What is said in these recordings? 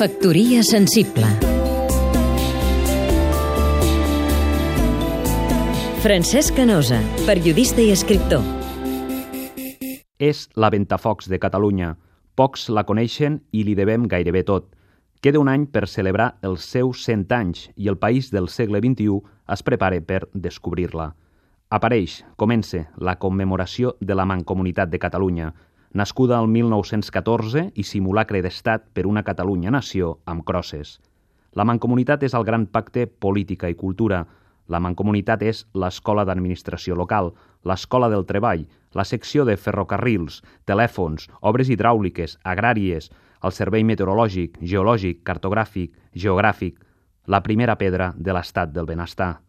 Factoria sensible Francesc Canosa, periodista i escriptor És la Ventafocs de Catalunya. Pocs la coneixen i li devem gairebé tot. Queda un any per celebrar els seus 100 anys i el país del segle XXI es prepara per descobrir-la. Apareix, comença, la commemoració de la Mancomunitat de Catalunya, nascuda el 1914 i simulacre d'estat per una Catalunya-nació amb crosses. La Mancomunitat és el gran pacte política i cultura. La Mancomunitat és l'escola d'administració local, l'escola del treball, la secció de ferrocarrils, telèfons, obres hidràuliques, agràries, el servei meteorològic, geològic, cartogràfic, geogràfic, la primera pedra de l'estat del benestar.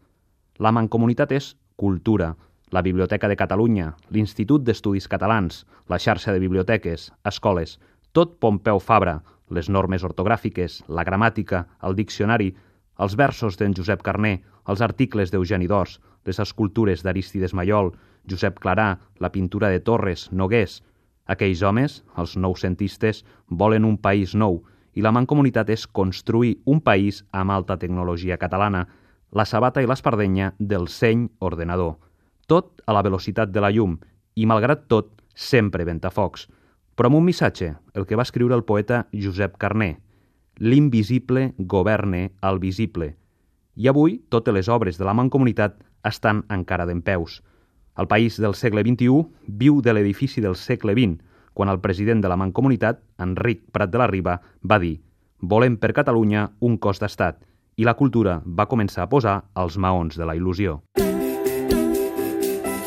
La Mancomunitat és cultura, la Biblioteca de Catalunya, l'Institut d'Estudis Catalans, la xarxa de biblioteques, escoles, tot Pompeu Fabra, les normes ortogràfiques, la gramàtica, el diccionari, els versos d'en Josep Carné, els articles d'Eugeni d'Ors, les escultures d'Aristides Mayol, Josep Clarà, la pintura de Torres, Nogués. Aquells homes, els noucentistes, volen un país nou i la mancomunitat és construir un país amb alta tecnologia catalana, la sabata i l'espardenya del seny ordenador tot a la velocitat de la llum i, malgrat tot, sempre ventafocs. Però amb un missatge, el que va escriure el poeta Josep Carné. L'invisible governe el visible. I avui totes les obres de la Mancomunitat estan encara d'en peus. El país del segle XXI viu de l'edifici del segle XX, quan el president de la Mancomunitat, Enric Prat de la Riba, va dir «Volem per Catalunya un cos d'estat» i la cultura va començar a posar els maons de la il·lusió.